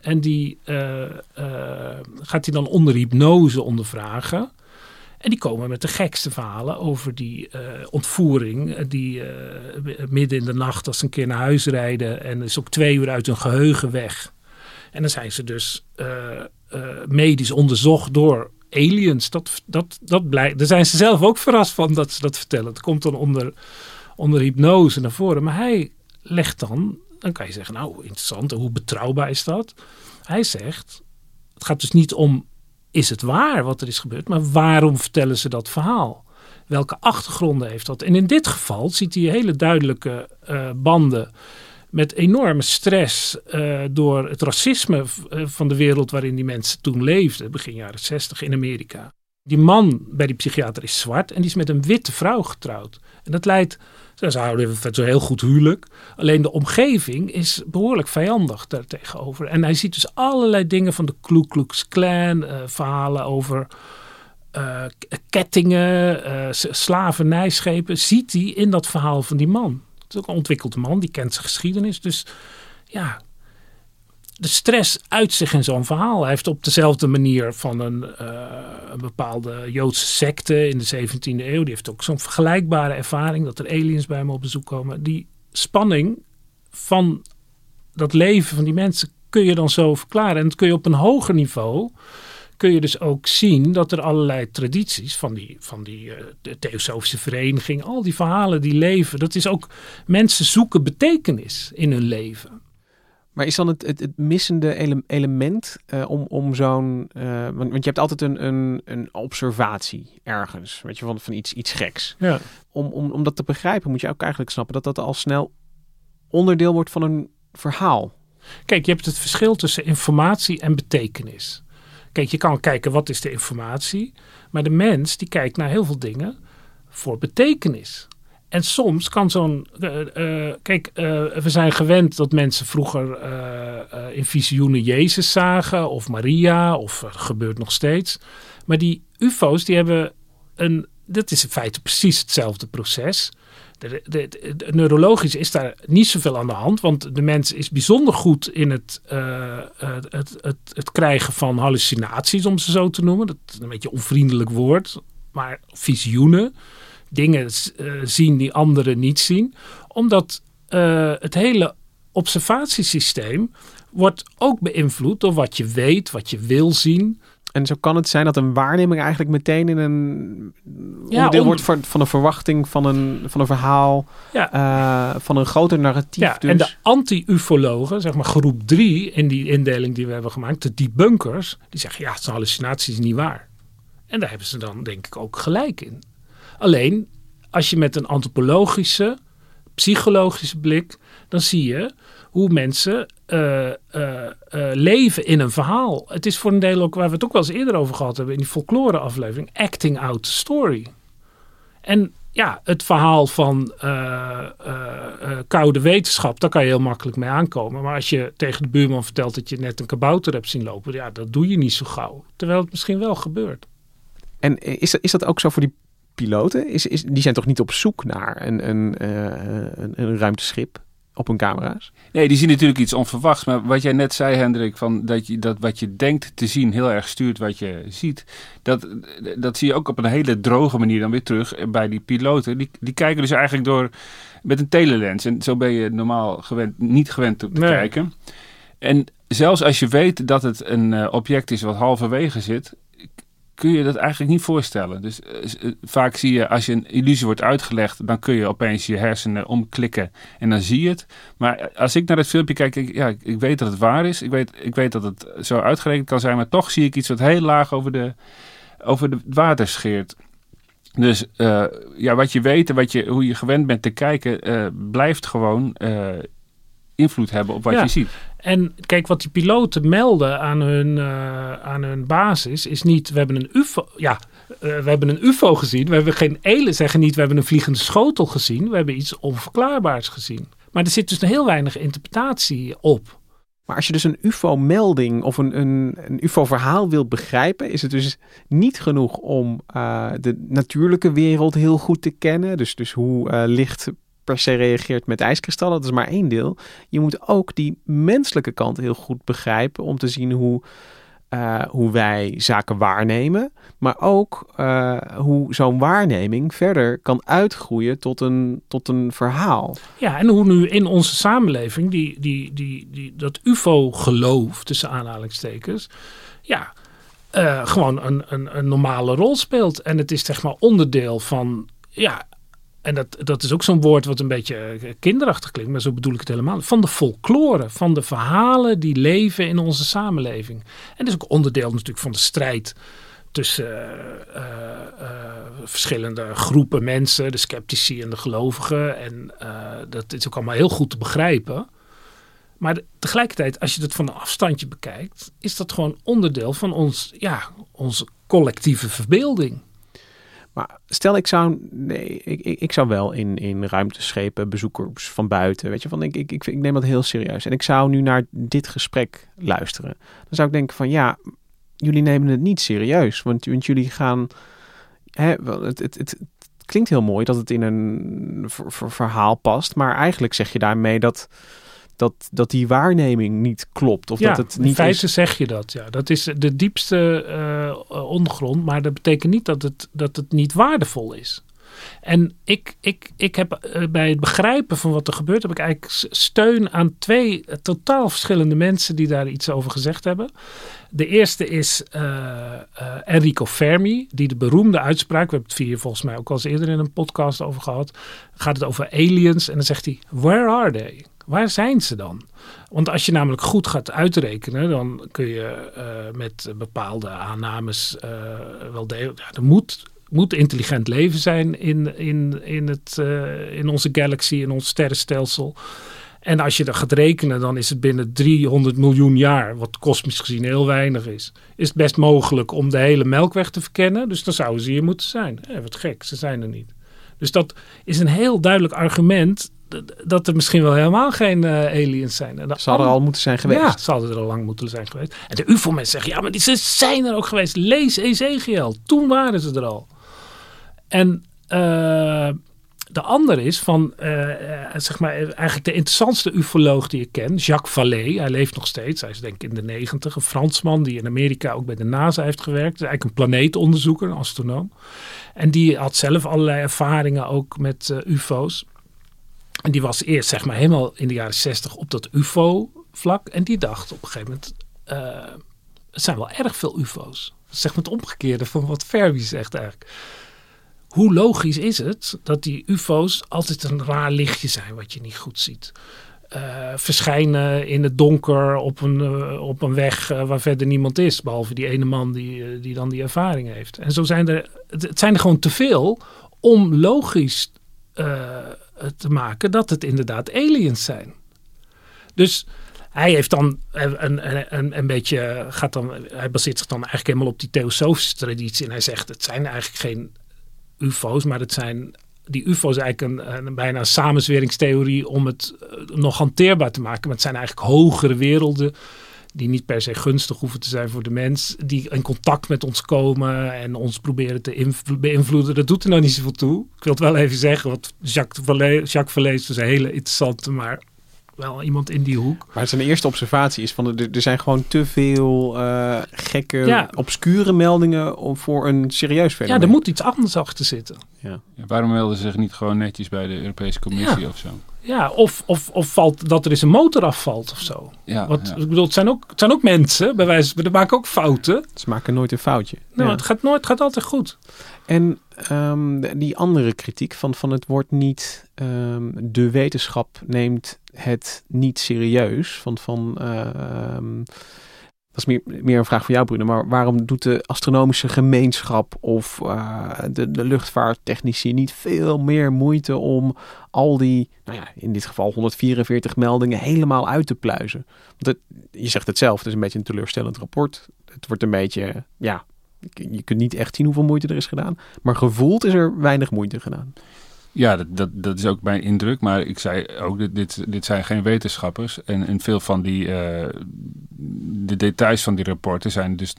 En die gaat hij dan onder hypnose ondervragen. En die komen met de gekste verhalen over die eh, ontvoering. eh, Die eh, midden in de nacht als ze een keer naar huis rijden. En is ook twee uur uit hun geheugen weg. En dan zijn ze dus medisch onderzocht door aliens. Dat, dat, dat blijkt. Daar zijn ze zelf ook verrast van dat ze dat vertellen. Het komt dan onder, onder hypnose naar voren. Maar hij legt dan. Dan kan je zeggen, nou interessant. Hoe betrouwbaar is dat? Hij zegt, het gaat dus niet om is het waar wat er is gebeurd, maar waarom vertellen ze dat verhaal? Welke achtergronden heeft dat? En in dit geval ziet hij hele duidelijke uh, banden met enorme stress uh, door het racisme uh, van de wereld waarin die mensen toen leefden, begin jaren 60 in Amerika. Die man bij die psychiater is zwart en die is met een witte vrouw getrouwd. En dat leidt, ze houden zo heel goed huwelijk. Alleen de omgeving is behoorlijk vijandig daartegenover. En hij ziet dus allerlei dingen van de Ku Klux Klan, uh, verhalen over uh, kettingen, uh, slavernijschepen. Ziet hij in dat verhaal van die man. Het is ook een ontwikkelde man, die kent zijn geschiedenis. Dus ja, de stress uit zich in zo'n verhaal. Hij heeft op dezelfde manier van een, uh, een bepaalde Joodse secte in de 17e eeuw. Die heeft ook zo'n vergelijkbare ervaring dat er aliens bij hem op bezoek komen. Die spanning van dat leven van die mensen kun je dan zo verklaren. En dat kun je op een hoger niveau. Kun je dus ook zien dat er allerlei tradities van die, van die uh, de Theosofische Vereniging, al die verhalen die leven, dat is ook mensen zoeken betekenis in hun leven. Maar is dan het, het, het missende ele- element eh, om, om zo'n... eh, want, want je hebt altijd een, een, een observatie ergens, weet je, van, van iets, iets geks. Ja. Om, om, om dat te begrijpen moet je ook eigenlijk snappen dat dat al snel onderdeel wordt van een verhaal. Kijk, je hebt het verschil tussen informatie en betekenis. Kijk, je kan kijken wat is de informatie, maar de mens die kijkt naar heel veel dingen voor betekenis. En soms kan zo'n. eh, eh, kijk, eh, we zijn gewend dat mensen vroeger in visioenen Jezus zagen, of Maria, of gebeurt nog steeds. Maar die UFO's, die hebben een. Dat is in feite precies hetzelfde proces. De, de, neurologisch is daar niet zoveel aan de hand, want de mens is bijzonder goed in het, het, het, het krijgen van hallucinaties, om ze zo te noemen. Dat is een beetje een onvriendelijk woord, maar visioenen. Dingen eh, zien die anderen niet zien, omdat eh, het hele observatiesysteem wordt ook beïnvloed door wat je weet, wat je wil zien. En zo kan het zijn dat een waarneming eigenlijk meteen in een onderdeel om- wordt van, van een verwachting, van een, van een verhaal, Ja, eh, van een groter narratief. Ja, dus. en de anti-ufologen, zeg maar groep 3 in die indeling die we hebben gemaakt, de debunkers, die zeggen ja, het is een hallucinatie, is niet waar. En daar hebben ze dan denk ik ook gelijk in. Alleen, als je met een antropologische, psychologische blik, dan zie je hoe mensen eh, eh, eh, leven in een verhaal. Het is voor een deel ook waar we het ook wel eens eerder over gehad hebben in die folklore aflevering, acting out the story. En ja, het verhaal van koude wetenschap, daar kan je heel makkelijk mee aankomen. Maar als je tegen de buurman vertelt dat je net een kabouter hebt zien lopen, ja, dat doe je niet zo gauw. Terwijl het misschien wel gebeurt. En is is dat ook zo voor die piloten? Is, is, die zijn toch niet op zoek naar een, een, eh, een, een ruimteschip op hun camera's? Nee, die zien natuurlijk iets onverwachts. Maar wat jij net zei, Hendrik, van dat, je, dat wat je denkt te zien heel erg stuurt wat je ziet. Dat, dat zie je ook op een hele droge manier dan weer terug bij die piloten. Die, die kijken dus eigenlijk door met een telelens. En zo ben je normaal gewend, niet gewend om te Nee. kijken. En zelfs als je weet dat het een eh, object is wat halverwege zit, kun je dat eigenlijk niet voorstellen. Dus eh, eh, vaak zie je, als je een illusie wordt uitgelegd, dan kun je opeens je hersenen omklikken en dan zie je het. Maar als ik naar het filmpje kijk, ik, ja, ik, weet dat het waar is. Ik weet, ik weet dat het zo uitgerekend kan zijn, maar toch zie ik iets wat heel laag over de, over de water scheert. Dus eh, ja, wat je weet en wat je, hoe je gewend bent te kijken, eh, blijft gewoon eh, invloed hebben op wat Ja. je ziet. En kijk, wat die piloten melden aan hun, eh, aan hun basis is niet, we hebben een UFO. Ja, eh, we hebben een UFO gezien. We hebben geen ele, zeggen niet, we hebben een vliegende schotel gezien. We hebben iets onverklaarbaars gezien. Maar er zit dus heel weinig interpretatie op. Maar als je dus een UFO-melding of een, een, een UFO-verhaal wil begrijpen, is het dus niet genoeg om eh, de natuurlijke wereld heel goed te kennen. Dus, dus hoe eh, licht per se reageert met ijskristallen, dat is maar één deel. Je moet ook die menselijke kant heel goed begrijpen om te zien hoe, eh, hoe wij zaken waarnemen. Maar ook eh, hoe zo'n waarneming verder kan uitgroeien tot een, tot een verhaal. Ja, en hoe nu in onze samenleving die, die, die, die, dat UFO-geloof, tussen aanhalingstekens, ja, eh, gewoon een, een, een normale rol speelt. En het is zeg maar onderdeel van, ja, en dat, dat is ook zo'n woord wat een beetje eh, kinderachtig klinkt, maar zo bedoel ik het helemaal. Van de folklore, van de verhalen die leven in onze samenleving. En dat is ook onderdeel natuurlijk van de strijd tussen eh, eh, verschillende groepen mensen, de sceptici en de gelovigen. En dat is ook allemaal heel goed te begrijpen. Maar tegelijkertijd, als je dat van een afstandje bekijkt, is dat gewoon onderdeel van ons, ja, onze collectieve verbeelding. Maar stel ik zou, nee, ik, ik, ik zou wel in, in ruimteschepen, bezoekers van buiten, weet je, van ik, ik, ik, ik neem dat heel serieus. En ik zou nu naar dit gesprek luisteren. Dan zou ik denken van ja, jullie nemen het niet serieus, want, want jullie gaan, hè, het, het, het, klinkt heel mooi dat het in een ver- ver- verhaal past, maar eigenlijk zeg je daarmee dat, dat, dat die waarneming niet klopt of ja, dat het in niet feite is. zeg je dat. Ja. Dat is de diepste eh, ondergrond, maar dat betekent niet dat het, dat het niet waardevol is. En ik, ik, ik heb eh, bij het begrijpen van wat er gebeurt, heb ik eigenlijk steun aan twee eh, totaal verschillende mensen die daar iets over gezegd hebben. De eerste is Enrico Fermi, die de beroemde uitspraak, we hebben het hier volgens mij ook al eens eerder in een podcast over gehad, gaat het over aliens en dan zegt hij, where are they? Waar zijn ze dan? Want als je namelijk goed gaat uitrekenen, dan kun je eh, met bepaalde aannames uh, wel delen. Er moet, moet intelligent leven zijn in, in, in, het, uh, in onze galaxy, in ons sterrenstelsel. En als je dat gaat rekenen, dan is het binnen 300 miljoen jaar, wat kosmisch gezien heel weinig is, is het best mogelijk om de hele melkweg te verkennen. Dus dan zouden ze hier moeten zijn. Eh, wat gek, ze zijn er niet. Dus dat is een heel duidelijk argument dat er misschien wel helemaal geen uh, aliens zijn. En ze hadden er al moeten zijn geweest. Ja, ze hadden er al lang moeten zijn geweest. En de UFO-mensen zeggen, ja, maar die, ze zijn er ook geweest. Lees Ezekiel. Toen waren ze er al. En uh, de andere is van, uh, zeg maar, eigenlijk de interessantste ufoloog die ik ken, Jacques Vallée. Hij leeft nog steeds, hij is denk ik in de negentig. Een Fransman die in Amerika ook bij de NASA heeft gewerkt. Is eigenlijk een planeetonderzoeker, een astronoom. En die had zelf allerlei ervaringen ook met ufo's. En die was eerst zeg maar helemaal in de jaren zestig op dat ufo-vlak. En die dacht op een gegeven moment, uh, het zijn wel erg veel ufo's. Zeg maar het omgekeerde van wat Fermi zegt eigenlijk hoe logisch is het dat die UFO's altijd een raar lichtje zijn wat je niet goed ziet? Uh, verschijnen in het donker op een, uh, op een weg waar verder niemand is. Behalve die ene man die, die dan die ervaring heeft. En zo zijn er, het zijn er gewoon te veel om logisch te maken dat het inderdaad aliens zijn. Dus hij heeft dan een, een, een, beetje, gaat dan, hij baseert zich dan eigenlijk helemaal op die theosofische traditie. En hij zegt, het zijn eigenlijk geen UFO's, maar het zijn die UFO's eigenlijk een, bijna samenzweringstheorie om het uh, nog hanteerbaar te maken. Maar het zijn eigenlijk hogere werelden die niet per se gunstig hoeven te zijn voor de mens, die in contact met ons komen en ons proberen te beïnvloeden. Dat doet er nou niet zoveel toe. Ik wil het wel even zeggen, want Jacques Vallée, Jacques Vallée is een hele interessante, maar wel iemand in die hoek. Maar zijn eerste observatie is van er, er zijn gewoon te veel uh, gekke, ja. obscure meldingen om voor een serieus fenomeen. Ja, er moet iets anders achter zitten. Ja. ja waarom melden ze zich niet gewoon netjes bij de Europese Commissie ja. of zo? Ja, of, of, of valt dat er eens een motor afvalt of zo. Ja, Wat, Ik bedoel, het zijn, ook, het zijn ook mensen, bij wijze van, maken ook fouten. Ze maken nooit een foutje. Nou, het gaat nooit, het gaat altijd goed. En um, die andere kritiek van, van het wordt niet, um, de wetenschap neemt het niet serieus. Van, van uh, um, dat is meer, meer een vraag voor jou, Bruno. Maar waarom doet de astronomische gemeenschap of uh, de, de luchtvaarttechnici niet veel meer moeite om al die, nou ja, in dit geval 144 meldingen helemaal uit te pluizen? Want het, je zegt het zelf, het is een beetje een teleurstellend rapport. Het wordt een beetje, ja, je kunt niet echt zien hoeveel moeite er is gedaan. Maar gevoeld is er weinig moeite gedaan. Ja, dat, dat, dat is ook mijn indruk. Maar ik zei ook, dit, dit, dit zijn geen wetenschappers. En, en veel van die uh, de details van die rapporten zijn dus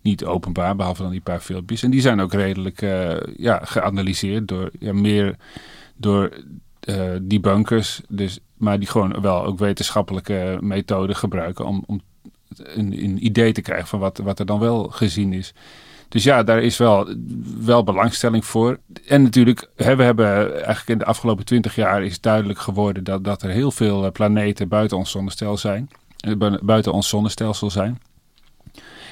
niet openbaar, behalve dan die paar filmpjes. En die zijn ook redelijk uh, ja, geanalyseerd door ja, meer door uh, die bunkers. Dus, maar die gewoon wel ook wetenschappelijke methoden gebruiken om, om een, een idee te krijgen van wat, wat er dan wel gezien is. Dus ja, daar is wel, wel belangstelling voor. En natuurlijk, hè, we hebben eigenlijk in de afgelopen twintig jaar is duidelijk geworden dat, dat er heel veel eh, planeten buiten ons zonnestelsel zijn. Eh, buiten ons zonnestelsel zijn.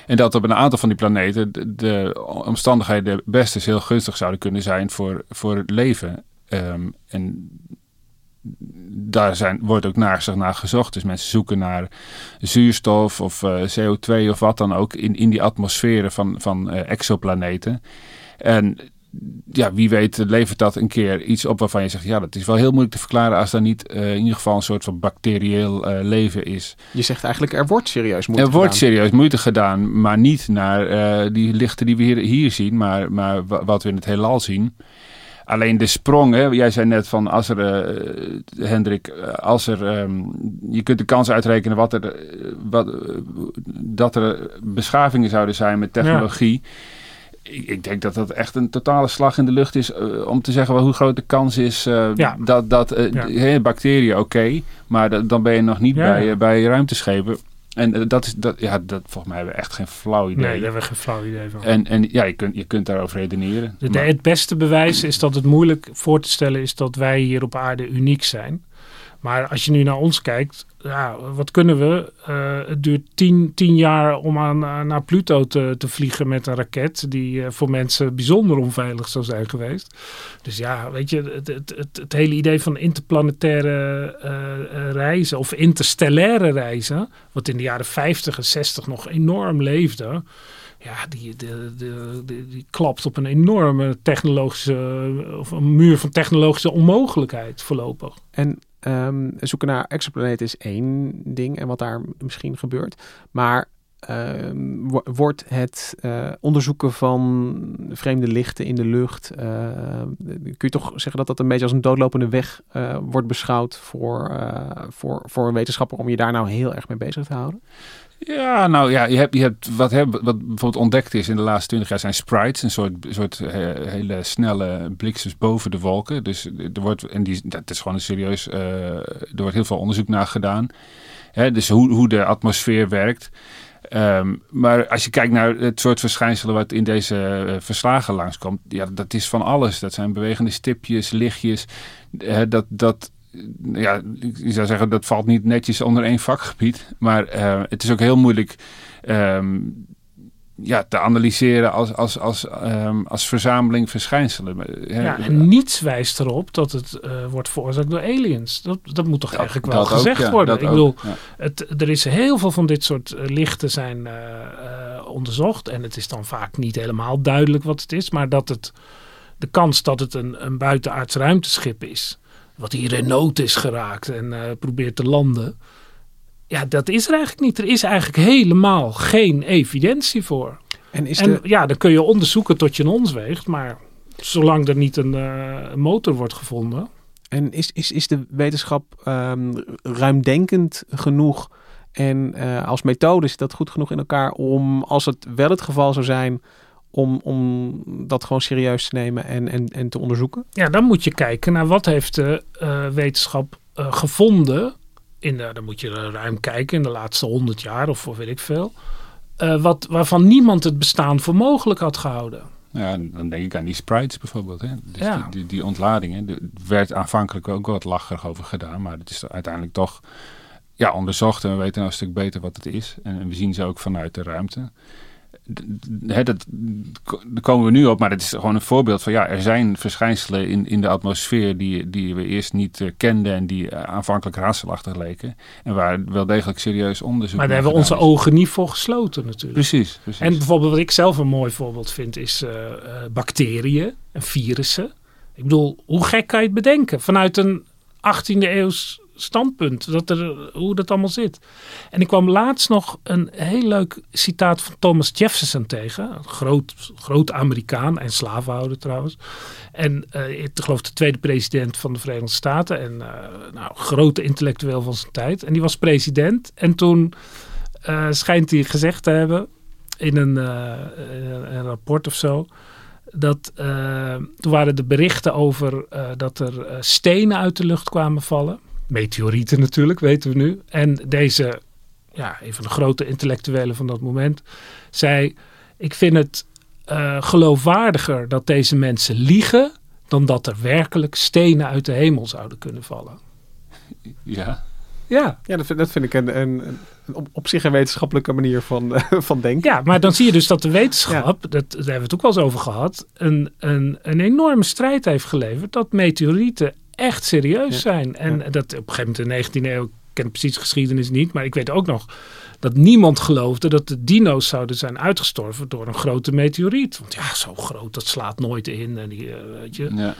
En dat op een aantal van die planeten de, de omstandigheden best eens heel gunstig zouden kunnen zijn voor, voor het leven. Um, en daar zijn, wordt ook naar, naar gezocht. Dus mensen zoeken naar zuurstof of uh, CO2 of wat dan ook in, in die atmosferen van, van uh, exoplaneten. En ja, wie weet levert dat een keer iets op waarvan je zegt... ja, dat is wel heel moeilijk te verklaren als er niet uh, in ieder geval een soort van bacterieel leven is. Je zegt eigenlijk er wordt serieus moeite Er wordt serieus moeite gedaan, maar niet naar die lichten die we hier, hier zien... maar, maar wat we in het heelal zien... Alleen de sprong, hè, jij zei net van als er, uh, Hendrik, eh, als er, um, je kunt de kans uitrekenen wat er, eh, wat, dat er beschavingen zouden zijn met technologie. Ja. Ik, ik, denk dat dat echt een totale slag in de lucht is uh, om te zeggen wel, hoe groot de kans is uh, ja. dat, dat ja. bacteriën oké, maar dan ben je nog niet bij, bij ruimteschepen. En uh, dat is, dat, ja, dat, volgens mij hebben we echt geen flauw idee. Nee, daar hebben we geen flauw idee van. En, en ja, je kunt, je kunt daarover redeneren. De, het beste bewijs is dat het moeilijk voor te stellen is dat wij hier op aarde uniek zijn. Maar als je nu naar ons kijkt, ja, wat kunnen we? Uh, het duurt tien, tien jaar om aan, uh, naar Pluto te, te vliegen met een raket, die uh, voor mensen bijzonder onveilig zou zijn geweest. Dus ja, weet je, het, het, het, hele idee van interplanetaire reizen of interstellaire reizen, wat in de jaren 50 en 60 nog enorm leefde ja, die, de, die klapt op een enorme technologische, of een muur van technologische onmogelijkheid voorlopig. En um, zoeken naar exoplaneten is één ding en wat daar misschien gebeurt. Maar um, wordt het uh, onderzoeken van vreemde lichten in de lucht, uh, kun je toch zeggen dat dat een beetje als een doodlopende weg uh, wordt beschouwd voor, voor, voor een wetenschapper om je daar nou heel erg mee bezig te houden? Ja, nou ja, je hebt, je hebt wat, heb, wat bijvoorbeeld ontdekt is in de laatste twintig jaar zijn sprites, een soort, soort hele snelle bliksems boven de wolken. Dus er wordt, en die, dat is gewoon een serieus, uh, er wordt heel veel onderzoek naar gedaan. Hè, dus hoe, hoe de atmosfeer werkt. Um, maar als je kijkt naar het soort verschijnselen wat in deze uh, verslagen langskomt, ja, dat is van alles. Dat zijn bewegende stipjes, lichtjes. Uh, dat, dat, ja, ik zou zeggen, dat valt niet netjes onder één vakgebied. Maar uh, het is ook heel moeilijk um, ja, te analyseren als, als, als, um, als verzameling verschijnselen. Ja, en niets wijst erop dat het uh, wordt veroorzaakt door aliens. Dat, dat moet toch dat, eigenlijk wel gezegd ook, ja, worden. Ik bedoel, ja. het, er is heel veel van dit soort lichten zijn uh, onderzocht. En het is dan vaak niet helemaal duidelijk wat het is. Maar dat het, de kans dat het een, een buitenaards ruimteschip is wat hier in nood is geraakt en uh, probeert te landen. Ja, dat is er eigenlijk niet. Er is eigenlijk helemaal geen evidentie voor. En, is en de... ja, dan kun je onderzoeken tot je een ons weegt, maar zolang er niet een uh, motor wordt gevonden. En is, is, is de wetenschap um, ruimdenkend genoeg en uh, als methode is dat goed genoeg in elkaar om, als het wel het geval zou zijn, om, om dat gewoon serieus te nemen en, en, en te onderzoeken? Ja, dan moet je kijken naar wat heeft de uh, wetenschap uh, gevonden. In de, dan moet je ruim kijken in de laatste honderd jaar of weet ik veel. Uh, wat, waarvan niemand het bestaan voor mogelijk had gehouden. Ja, dan denk ik aan die sprites bijvoorbeeld. Hè? Dus ja. die, die, die ontladingen. Er werd aanvankelijk ook wat lacherig over gedaan. Maar het is uiteindelijk toch ja, onderzocht. En we weten nou een stuk beter wat het is. En we zien ze ook vanuit de ruimte hè, dat, daar komen we nu op, maar het is gewoon een voorbeeld van ja, er zijn verschijnselen in, in de atmosfeer die, die we eerst niet uh, kenden en die uh, aanvankelijk raadselachtig leken. En waar wel degelijk serieus onderzoek Maar daar hebben we onze is. ogen niet voor gesloten natuurlijk. Precies, precies, En bijvoorbeeld wat ik zelf een mooi voorbeeld vind is uh, bacteriën en virussen. Ik bedoel, hoe gek kan je het bedenken? Vanuit een 18e eeuws standpunt, dat er, hoe dat allemaal zit. En ik kwam laatst nog een heel leuk citaat van Thomas Jefferson tegen. Een groot, groot Amerikaan en slavenhouder trouwens. En uh, ik geloof de tweede president van de Verenigde Staten. En uh, nou, grote intellectueel van zijn tijd. En die was president. En toen uh, schijnt hij gezegd te hebben in een, een rapport of zo dat toen waren de berichten over dat er stenen uit de lucht kwamen vallen meteorieten natuurlijk, weten we nu. En deze, ja, een van de grote intellectuelen van dat moment, zei: Ik vind het uh, geloofwaardiger dat deze mensen liegen. dan dat er werkelijk stenen uit de hemel zouden kunnen vallen. Ja. Ja, ja dat, vind, dat vind ik een, een, een, op zich een wetenschappelijke manier van, uh, van denken. Ja, maar dan zie je dus dat de wetenschap, ja. dat, daar hebben we het ook wel eens over gehad, een, een, een enorme strijd heeft geleverd dat meteorieten echt serieus ja. zijn. En ja. dat op een gegeven moment in de 19e eeuw, ik ken precies de geschiedenis niet, maar ik weet ook nog dat niemand geloofde dat de dino's zouden zijn uitgestorven door een grote meteoriet. Want ja, zo groot, dat slaat nooit in. En die, uh, weet je. Ja.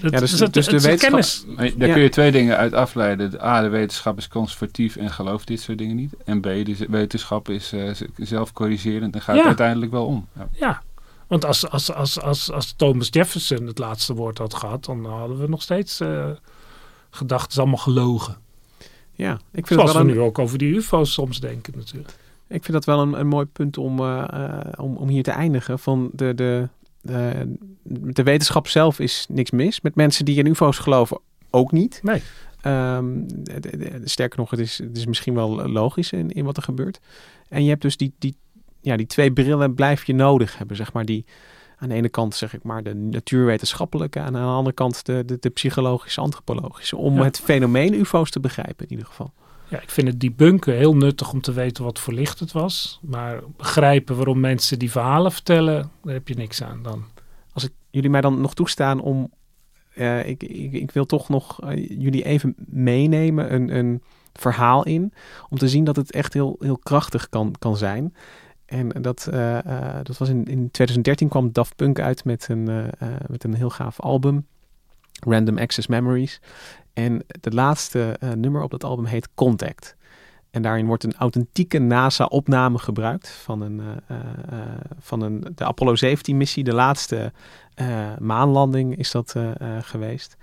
Dat, ja, dus, dus, dus de wetenschap, kennis. Daar ja. kun je twee dingen uit afleiden. A, de wetenschap is conservatief en gelooft dit soort dingen niet. En B, de wetenschap is uh, zelfcorrigerend en gaat ja. uiteindelijk wel om. Ja. Want als, als, als, als, als Thomas Jefferson het laatste woord had gehad, dan hadden we nog steeds uh, gedacht, het is allemaal gelogen. Ja, ik vind Zoals we een... nu ook over die UFO's soms denken natuurlijk. Ik vind dat wel een, een mooi punt om, uh, uh, om, om hier te eindigen. Van de, de, de, de wetenschap zelf is niks mis. Met mensen die in UFO's geloven ook niet. Nee. Um, de, de, sterker nog, het is, het is misschien wel logisch in, in wat er gebeurt. En je hebt dus die, die ja, die twee brillen blijf je nodig hebben, zeg maar. Die, aan de ene kant zeg ik maar de natuurwetenschappelijke, en aan de andere kant de, de, de psychologische, antropologische. Om Ja. het fenomeen UFO's te begrijpen in ieder geval. Ja, ik vind het debunken heel nuttig om te weten wat voor licht het was. Maar begrijpen waarom mensen die verhalen vertellen, daar heb je niks aan dan. Als ik jullie mij dan nog toestaan om. eh, ik, ik, ik wil toch nog eh, jullie even meenemen een, een verhaal in. Om te zien dat het echt heel, heel krachtig kan, kan zijn. En dat, eh, eh, dat was in, in 2013 kwam Daft Punk uit met een, eh, met een heel gaaf album. Random Access Memories. En de laatste nummer op dat album heet Contact. En daarin wordt een authentieke NASA-opname gebruikt van, een, van een, de Apollo 17-missie. De laatste maanlanding is dat geweest.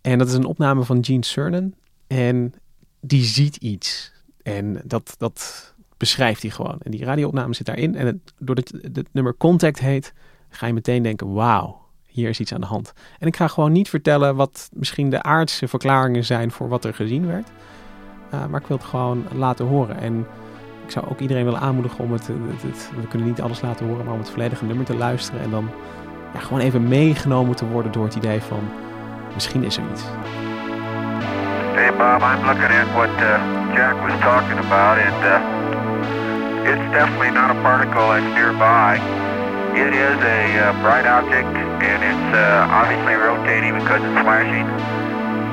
En dat is een opname van Gene Cernan. En die ziet iets. En dat, dat beschrijft hij gewoon. En die radioopname zit daarin. En het, doordat het, nummer Contact heet, ga je meteen denken: wauw, hier is iets aan de hand. En ik ga gewoon niet vertellen wat misschien de aardse verklaringen zijn voor wat er gezien werd. Uh, maar ik wil het gewoon laten horen. En ik zou ook iedereen willen aanmoedigen om het, het, we kunnen niet alles laten horen, maar om het volledige nummer te luisteren. En dan ja, gewoon even meegenomen te worden door het idee van misschien is er iets. Hey Bob, I'm looking at what uh, Jack was talking about, uh, it's definitely not a particle that's nearby. It is a uh, bright object, and it's uh, obviously rotating because it's flashing.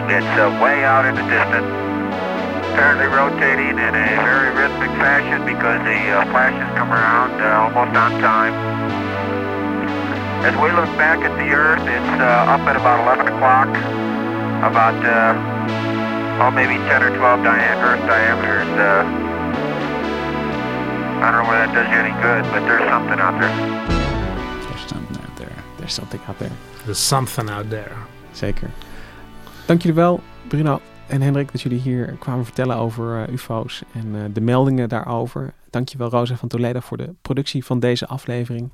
It's uh, way out in the distance, apparently rotating in a very rhythmic fashion because the uh, flashes come around uh, almost on time. As we look back at the Earth, it's uh, up at about 11 o'clock, about uh, oh, maybe 10 or 12 dia- Earth diameters. Uh, I don't know whether that does you any good, but there's something out there. There's something out there. There's something out there. There's something out there. Zeker. Dank jullie wel, Bruno en Hendrik, dat jullie hier kwamen vertellen over uh, UFO's en uh, de meldingen daarover. Dankjewel, Rosa van Toledo, voor de productie van deze aflevering.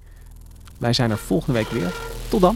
Wij zijn er volgende week weer. Tot dan.